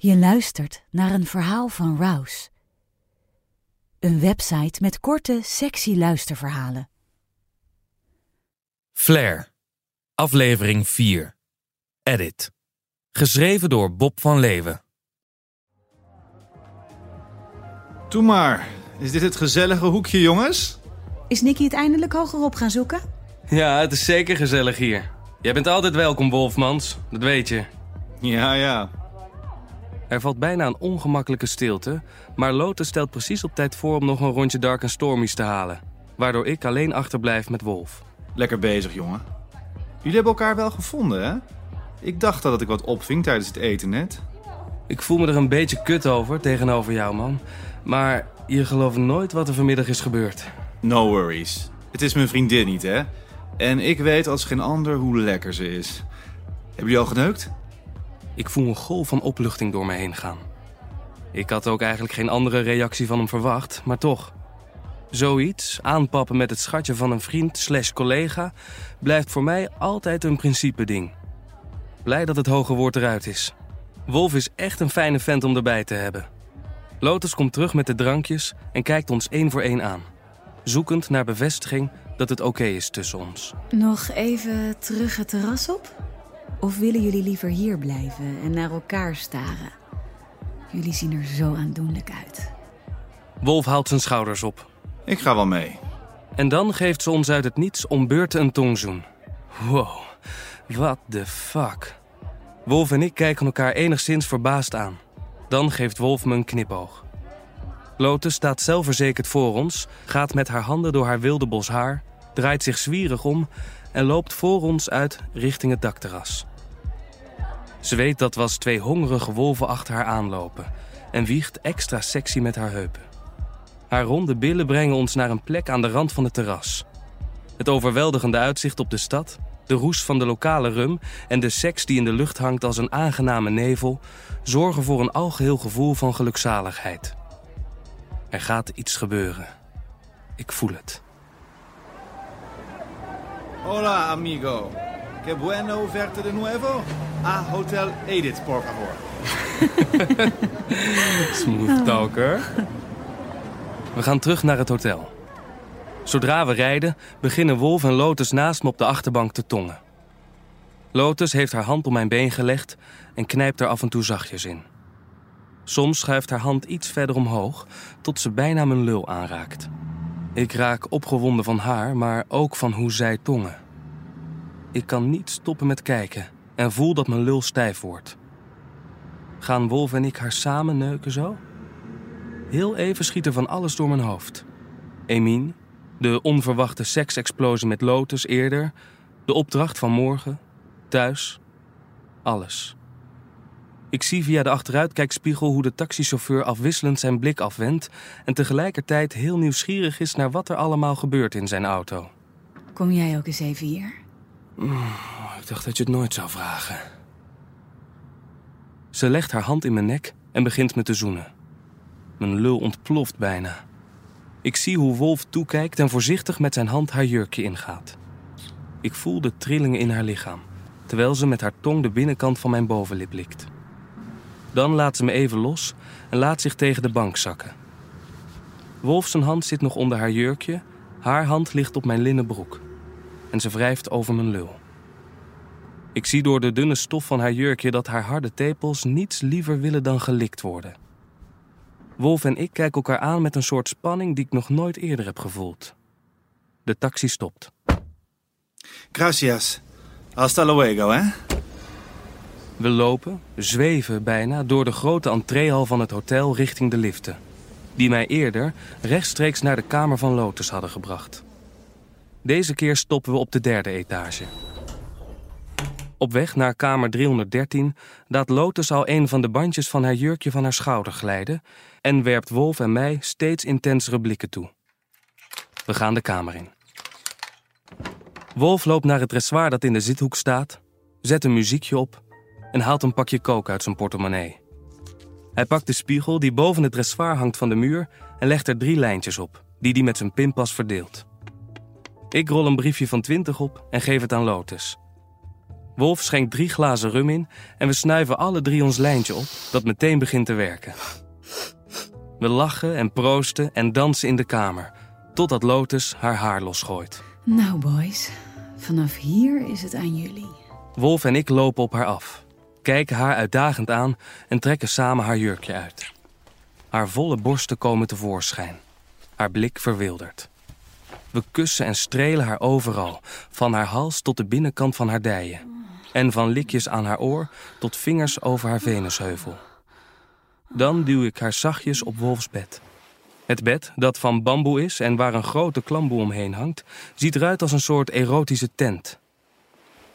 Je luistert naar een verhaal van Rouse. Een website met korte, sexy luisterverhalen. Flair. Aflevering 4. Edit. Geschreven door Bob van Leeuwen. Doe maar. Is dit het gezellige hoekje, jongens? Is Nicky het eindelijk hogerop gaan zoeken? Ja, het is zeker gezellig hier. Jij bent altijd welkom, Wolfmans. Dat weet je. Ja, ja. Er valt bijna een ongemakkelijke stilte, maar Lotus stelt precies op tijd voor om nog een rondje Dark and Stormies te halen. Waardoor ik alleen achterblijf met Wolf. Lekker bezig, jongen. Jullie hebben elkaar wel gevonden, hè? Ik dacht al dat ik wat opving tijdens het eten net. Ik voel me er een beetje kut over tegenover jou, man. Maar je gelooft nooit wat er vanmiddag is gebeurd. No worries. Het is mijn vriendin niet, hè? En ik weet als geen ander hoe lekker ze is. Hebben jullie al geneukt? Ik voel een golf van opluchting door me heen gaan. Ik had ook eigenlijk geen andere reactie van hem verwacht, maar toch. Zoiets, aanpappen met het schatje van een vriend slash collega, blijft voor mij altijd een principe ding. Blij dat het hoge woord eruit is. Wolf is echt een fijne vent om erbij te hebben. Lotus komt terug met de drankjes en kijkt ons één voor één aan. Zoekend naar bevestiging dat het oké is tussen ons. Nog even terug het terras op? Of willen jullie liever hier blijven en naar elkaar staren? Jullie zien er zo aandoenlijk uit. Wolf haalt zijn schouders op. Ik ga wel mee. En dan geeft ze ons uit het niets om beurten een tongzoen. Wow, what the fuck. Wolf en ik kijken elkaar enigszins verbaasd aan. Dan geeft Wolf me een knipoog. Lotus staat zelfverzekerd voor ons, gaat met haar handen door haar wilde bos haar, draait zich zwierig om en loopt voor ons uit richting het dakterras. Ze weet dat we als twee hongerige wolven achter haar aanlopen en wiegt extra sexy met haar heupen. Haar ronde billen brengen ons naar een plek aan de rand van het terras. Het overweldigende uitzicht op de stad, de roes van de lokale rum en de seks die in de lucht hangt als een aangename nevel zorgen voor een algeheel gevoel van gelukzaligheid. Er gaat iets gebeuren. Ik voel het. Hola, amigo. Qué bueno verte de nuevo. A Hotel Edith, por favor. Smooth talker. We gaan terug naar het hotel. Zodra we rijden, beginnen Wolf en Lotus naast me op de achterbank te tongen. Lotus heeft haar hand om mijn been gelegd en knijpt er af en toe zachtjes in. Soms schuift haar hand iets verder omhoog, tot ze bijna mijn lul aanraakt. Ik raak opgewonden van haar, maar ook van hoe zij tongen. Ik kan niet stoppen met kijken en voel dat mijn lul stijf wordt. Gaan Wolf en ik haar samen neuken zo? Heel even schiet er van alles door mijn hoofd. Emin, de onverwachte seksexplosie met Lotus eerder, de opdracht van morgen, thuis, alles. Ik zie via de achteruitkijkspiegel hoe de taxichauffeur afwisselend zijn blik afwendt en tegelijkertijd heel nieuwsgierig is naar wat er allemaal gebeurt in zijn auto. Kom jij ook eens even hier? Ik dacht dat je het nooit zou vragen. Ze legt haar hand in mijn nek en begint me te zoenen. Mijn lul ontploft bijna. Ik zie hoe Wolf toekijkt en voorzichtig met zijn hand haar jurkje ingaat. Ik voel de trillingen in haar lichaam, terwijl ze met haar tong de binnenkant van mijn bovenlip likt. Dan laat ze me even los en laat zich tegen de bank zakken. Wolf zijn hand zit nog onder haar jurkje, haar hand ligt op mijn linnen broek. En ze wrijft over mijn lul. Ik zie door de dunne stof van haar jurkje dat haar harde tepels niets liever willen dan gelikt worden. Wolf en ik kijken elkaar aan met een soort spanning die ik nog nooit eerder heb gevoeld. De taxi stopt. Gracias. Hasta luego, hè? We lopen, zweven bijna, door de grote entreehal van het hotel richting de liften. Die mij eerder rechtstreeks naar de kamer van Lotus hadden gebracht. Deze keer stoppen we op de derde etage. Op weg naar kamer 313 laat Lotus al een van de bandjes van haar jurkje van haar schouder glijden en werpt Wolf en mij steeds intensere blikken toe. We gaan de kamer in. Wolf loopt naar het dressoir dat in de zithoek staat, zet een muziekje op en haalt een pakje kook uit zijn portemonnee. Hij pakt de spiegel die boven het dressoir hangt van de muur en legt er drie lijntjes op, die hij met zijn pinpas verdeelt. Ik rol een briefje van 20 op en geef het aan Lotus. Wolf schenkt drie glazen rum in en we snuiven alle drie ons lijntje op, dat meteen begint te werken. We lachen en proosten en dansen in de kamer, totdat Lotus haar haar losgooit. Nou, boys, vanaf hier is het aan jullie. Wolf en ik lopen op haar af, kijken haar uitdagend aan en trekken samen haar jurkje uit. Haar volle borsten komen tevoorschijn, haar blik verwilderd. We kussen en strelen haar overal, van haar hals tot de binnenkant van haar dijen. En van likjes aan haar oor tot vingers over haar venusheuvel. Dan duw ik haar zachtjes op Wolfs bed. Het bed, dat van bamboe is en waar een grote klamboe omheen hangt, ziet eruit als een soort erotische tent.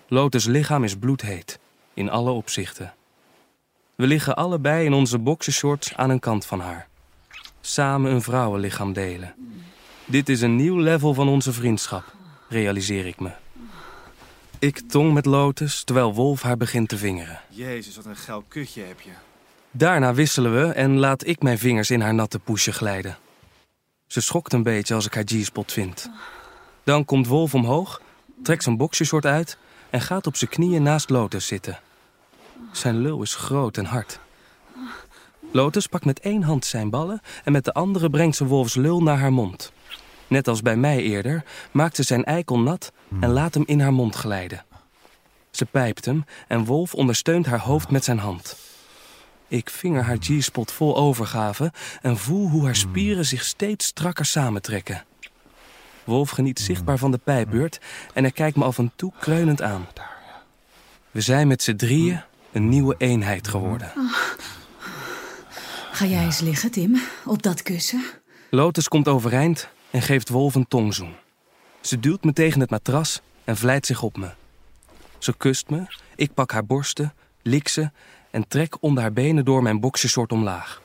Lotus lichaam is bloedheet, in alle opzichten. We liggen allebei in onze boxershorts aan een kant van haar. Samen een vrouwenlichaam delen. Dit is een nieuw level van onze vriendschap, realiseer ik me. Ik tong met Lotus terwijl Wolf haar begint te vingeren. Jezus, wat een geil kutje heb je. Daarna wisselen we en laat ik mijn vingers in haar natte poesje glijden. Ze schokt een beetje als ik haar G-spot vind. Dan komt Wolf omhoog, trekt zijn boxershort uit en gaat op zijn knieën naast Lotus zitten. Zijn lul is groot en hard. Lotus pakt met één hand zijn ballen en met de andere brengt ze Wolfs lul naar haar mond. Net als bij mij eerder maakt ze zijn eikel nat en laat hem in haar mond glijden. Ze pijpt hem en Wolf ondersteunt haar hoofd met zijn hand. Ik vinger haar G-spot vol overgave en voel hoe haar spieren zich steeds strakker samentrekken. Wolf geniet zichtbaar van de pijpbeurt en hij kijkt me af en toe kreunend aan. We zijn met z'n drieën een nieuwe eenheid geworden. Ga jij eens liggen, Tim, op dat kussen? Lotus komt overeind en geeft Wolf een tongzoen. Ze duwt me tegen het matras en vlijt zich op me. Ze kust me, ik pak haar borsten, lik ze en trek onder haar benen door mijn boxershort omlaag.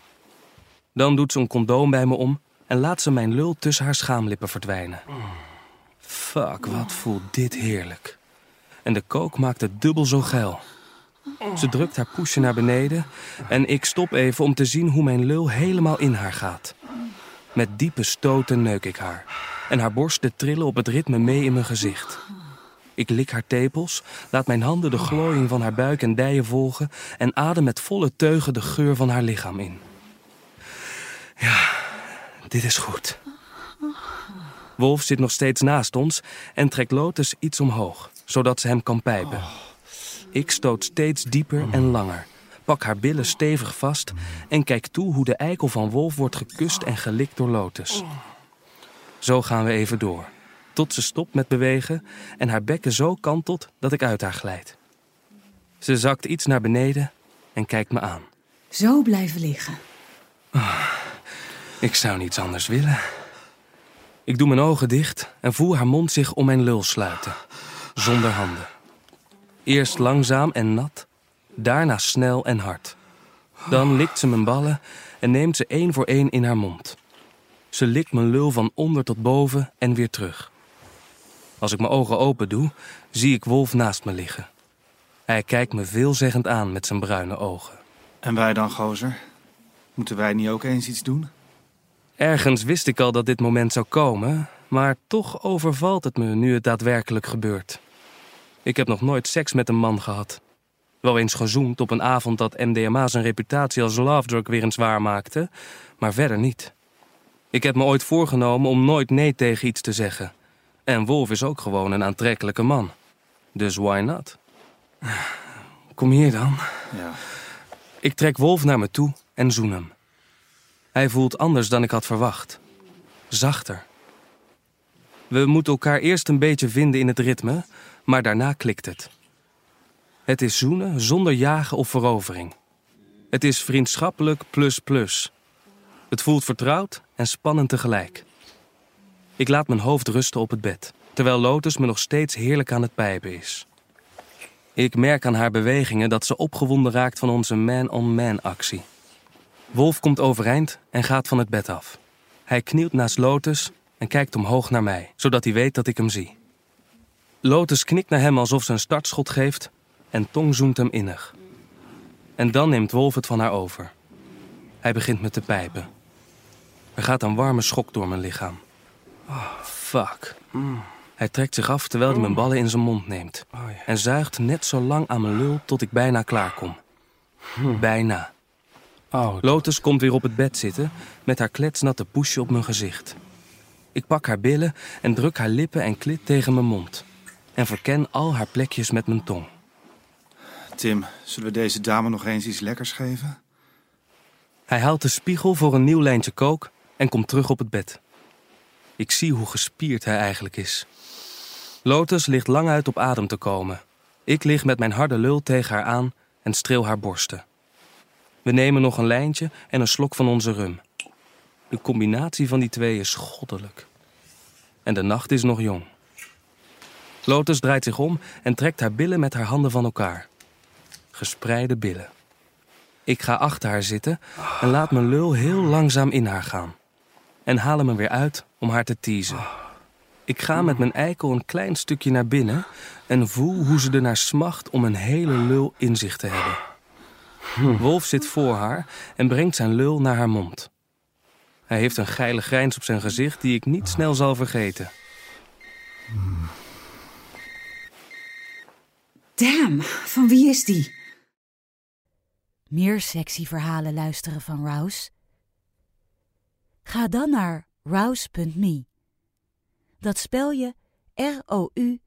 Dan doet ze een condoom bij me om en laat ze mijn lul tussen haar schaamlippen verdwijnen. Fuck, wat voelt dit heerlijk. En de kook maakt het dubbel zo geil. Ze drukt haar poesje naar beneden en ik stop even om te zien hoe mijn lul helemaal in haar gaat. Met diepe stoten neuk ik haar. En haar borsten trillen op het ritme mee in mijn gezicht. Ik lik haar tepels, laat mijn handen de glooiing van haar buik en dijen volgen en adem met volle teugen de geur van haar lichaam in. Ja, dit is goed. Wolf zit nog steeds naast ons en trekt Lotus iets omhoog, zodat ze hem kan pijpen. Ik stoot steeds dieper en langer, pak haar billen stevig vast en kijk toe hoe de eikel van Wolf wordt gekust en gelikt door Lotus. Zo gaan we even door, tot ze stopt met bewegen en haar bekken zo kantelt dat ik uit haar glijd. Ze zakt iets naar beneden en kijkt me aan. Zo blijven liggen. Ik zou niets anders willen. Ik doe mijn ogen dicht en voel haar mond zich om mijn lul sluiten, zonder handen. Eerst langzaam en nat, daarna snel en hard. Dan likt ze mijn ballen en neemt ze één voor één in haar mond. Ze likt mijn lul van onder tot boven en weer terug. Als ik mijn ogen open doe, zie ik Wolf naast me liggen. Hij kijkt me veelzeggend aan met zijn bruine ogen. En wij dan, gozer? Moeten wij niet ook eens iets doen? Ergens wist ik al dat dit moment zou komen, maar toch overvalt het me nu het daadwerkelijk gebeurt. Ik heb nog nooit seks met een man gehad. Wel eens gezoend op een avond dat MDMA zijn reputatie als love drug weer eens waar maakte, maar verder niet. Ik heb me ooit voorgenomen om nooit nee tegen iets te zeggen. En Wolf is ook gewoon een aantrekkelijke man. Dus why not? Kom hier dan. Ja. Ik trek Wolf naar me toe en zoen hem. Hij voelt anders dan ik had verwacht. Zachter. We moeten elkaar eerst een beetje vinden in het ritme, maar daarna klikt het. Het is zoenen zonder jagen of verovering. Het is vriendschappelijk plus plus. Het voelt vertrouwd en spannend tegelijk. Ik laat mijn hoofd rusten op het bed, terwijl Lotus me nog steeds heerlijk aan het pijpen is. Ik merk aan haar bewegingen dat ze opgewonden raakt van onze man-on-man actie. Wolf komt overeind en gaat van het bed af. Hij knielt naast Lotus en kijkt omhoog naar mij, zodat hij weet dat ik hem zie. Lotus knikt naar hem alsof ze een startschot geeft en Tong zoent hem innig. En dan neemt Wolf het van haar over. Hij begint me te pijpen. Er gaat een warme schok door mijn lichaam. Oh, fuck. Mm. Hij trekt zich af terwijl hij mijn ballen in zijn mond neemt. En zuigt net zo lang aan mijn lul tot ik bijna klaar kom. Bijna. Lotus komt weer op het bed zitten met haar kletsnatte poesje op mijn gezicht. Ik pak haar billen en druk haar lippen en klit tegen mijn mond. En verken al haar plekjes met mijn tong. Tim, zullen we deze dame nog eens iets lekkers geven? Hij haalt de spiegel voor een nieuw lijntje kook en komt terug op het bed. Ik zie hoe gespierd hij eigenlijk is. Lotus ligt lang uit op adem te komen. Ik lig met mijn harde lul tegen haar aan en streel haar borsten. We nemen nog een lijntje en een slok van onze rum. De combinatie van die twee is goddelijk. En de nacht is nog jong. Lotus draait zich om en trekt haar billen met haar handen van elkaar. Gespreide billen. Ik ga achter haar zitten en laat mijn lul heel langzaam in haar gaan. En haal hem er weer uit om haar te teasen. Ik ga met mijn eikel een klein stukje naar binnen en voel hoe ze er naar smacht om een hele lul in zich te hebben. Wolf zit voor haar en brengt zijn lul naar haar mond. Hij heeft een geile grijns op zijn gezicht die ik niet snel zal vergeten. Damn, van wie is die? Meer sexy verhalen luisteren van Rouse? Ga dan naar rouse.me. Dat spel je R-O-U-Z-E.me.